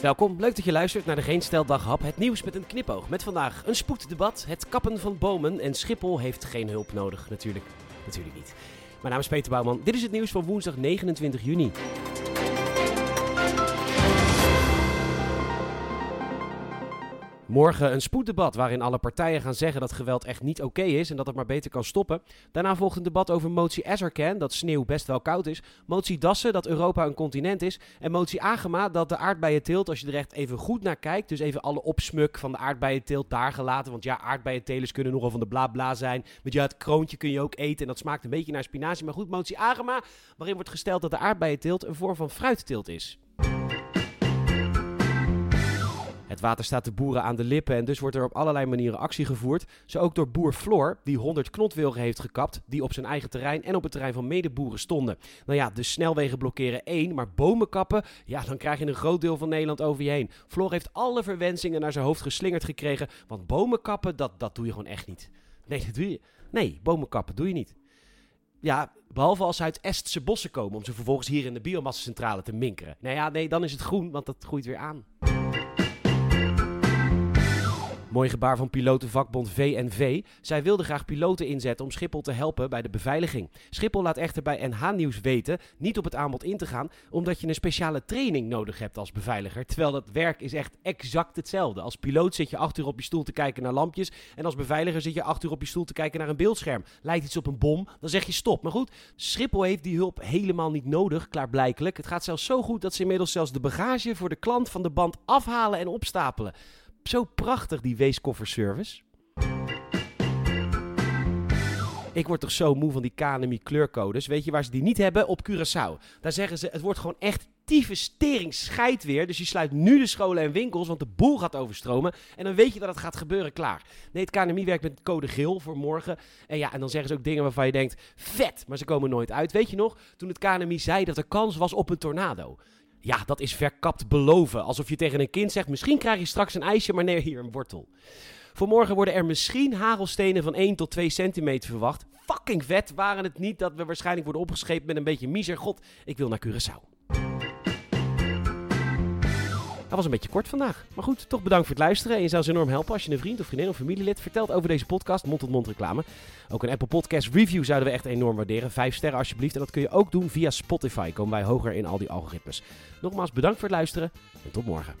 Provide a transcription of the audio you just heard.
Welkom, leuk dat je luistert naar de Geen Stel Daghap. Het nieuws met een knipoog. Met vandaag een spoeddebat, het kappen van bomen en Schiphol heeft geen hulp nodig. Natuurlijk, natuurlijk niet. Mijn naam is Peter Bouwman. Dit is het nieuws van woensdag 29 juni. Morgen een spoeddebat waarin alle partijen gaan zeggen dat geweld echt niet oké is en dat het maar beter kan stoppen. Daarna volgt een debat over motie Ezercan, dat sneeuw best wel koud is. Motie Dassen, dat Europa een continent is. En motie Agema, dat de aardbeienteelt, als je er echt even goed naar kijkt, dus even alle opsmuk van de aardbeienteelt daar gelaten. Want ja, aardbeientelers kunnen nogal van de bla bla zijn. Want ja, het kroontje kun je ook eten en dat smaakt een beetje naar spinazie. Maar goed, motie Agema, waarin wordt gesteld dat de aardbeienteelt een vorm van fruitteelt is. Het water staat de boeren aan de lippen en dus wordt er op allerlei manieren actie gevoerd. Zo ook door boer Floor, die 100 knotwilgen heeft gekapt, die op zijn eigen terrein en op het terrein van medeboeren stonden. Nou ja, de snelwegen blokkeren één, maar bomen kappen, ja, dan krijg je een groot deel van Nederland over je heen. Floor heeft alle verwensingen naar zijn hoofd geslingerd gekregen, want bomen kappen, dat, dat doe je gewoon echt niet. Nee, dat doe je. Nee, bomen kappen doe je niet. Ja, behalve als ze uit Estse bossen komen om ze vervolgens hier in de biomassacentrale te minkeren. Nou ja, nee, dan is het groen, want dat groeit weer aan. Mooi gebaar van pilotenvakbond VNV. Zij wilden graag piloten inzetten om Schiphol te helpen bij de beveiliging. Schiphol laat echter bij NH Nieuws weten niet op het aanbod in te gaan, omdat je een speciale training nodig hebt als beveiliger. Terwijl dat werk is echt exact hetzelfde. Als piloot zit je acht uur op je stoel te kijken naar lampjes en als beveiliger zit je acht uur op je stoel te kijken naar een beeldscherm. Lijkt iets op een bom, dan zeg je stop. Maar goed, Schiphol heeft die hulp helemaal niet nodig, klaarblijkelijk. Het gaat zelfs zo goed dat ze inmiddels zelfs de bagage voor de klant van de band afhalen en opstapelen. Zo prachtig, die weeskofferservice. Ik word toch zo moe van die KNMI kleurcodes. Weet je waar ze die niet hebben? Op Curaçao. Daar zeggen ze, het wordt gewoon echt tyfus tering scheid weer. Dus je sluit nu de scholen en winkels, want de boel gaat overstromen. En dan weet je dat het gaat gebeuren, klaar. Nee, het KNMI werkt met code geel voor morgen. En ja, en dan zeggen ze ook dingen waarvan je denkt, vet, maar ze komen nooit uit. Weet je nog, toen het KNMI zei dat er kans was op een tornado. Ja, dat is verkapt beloven. Alsof je tegen een kind zegt: misschien krijg je straks een ijsje, maar nee, hier een wortel. Voor morgen worden er misschien hagelstenen van 1 tot 2 centimeter verwacht. Fucking vet waren het niet dat we waarschijnlijk worden opgescheept met een beetje miser. God, ik wil naar Curaçao. Dat was een beetje kort vandaag. Maar goed, toch bedankt voor het luisteren. En je zou ze enorm helpen als je een vriend of vriendin of familielid vertelt over deze podcast, mond-tot-mond reclame. Ook een Apple Podcast review zouden we echt enorm waarderen. Vijf sterren alsjeblieft. En dat kun je ook doen via Spotify. Komen wij hoger in al die algoritmes. Nogmaals bedankt voor het luisteren en tot morgen.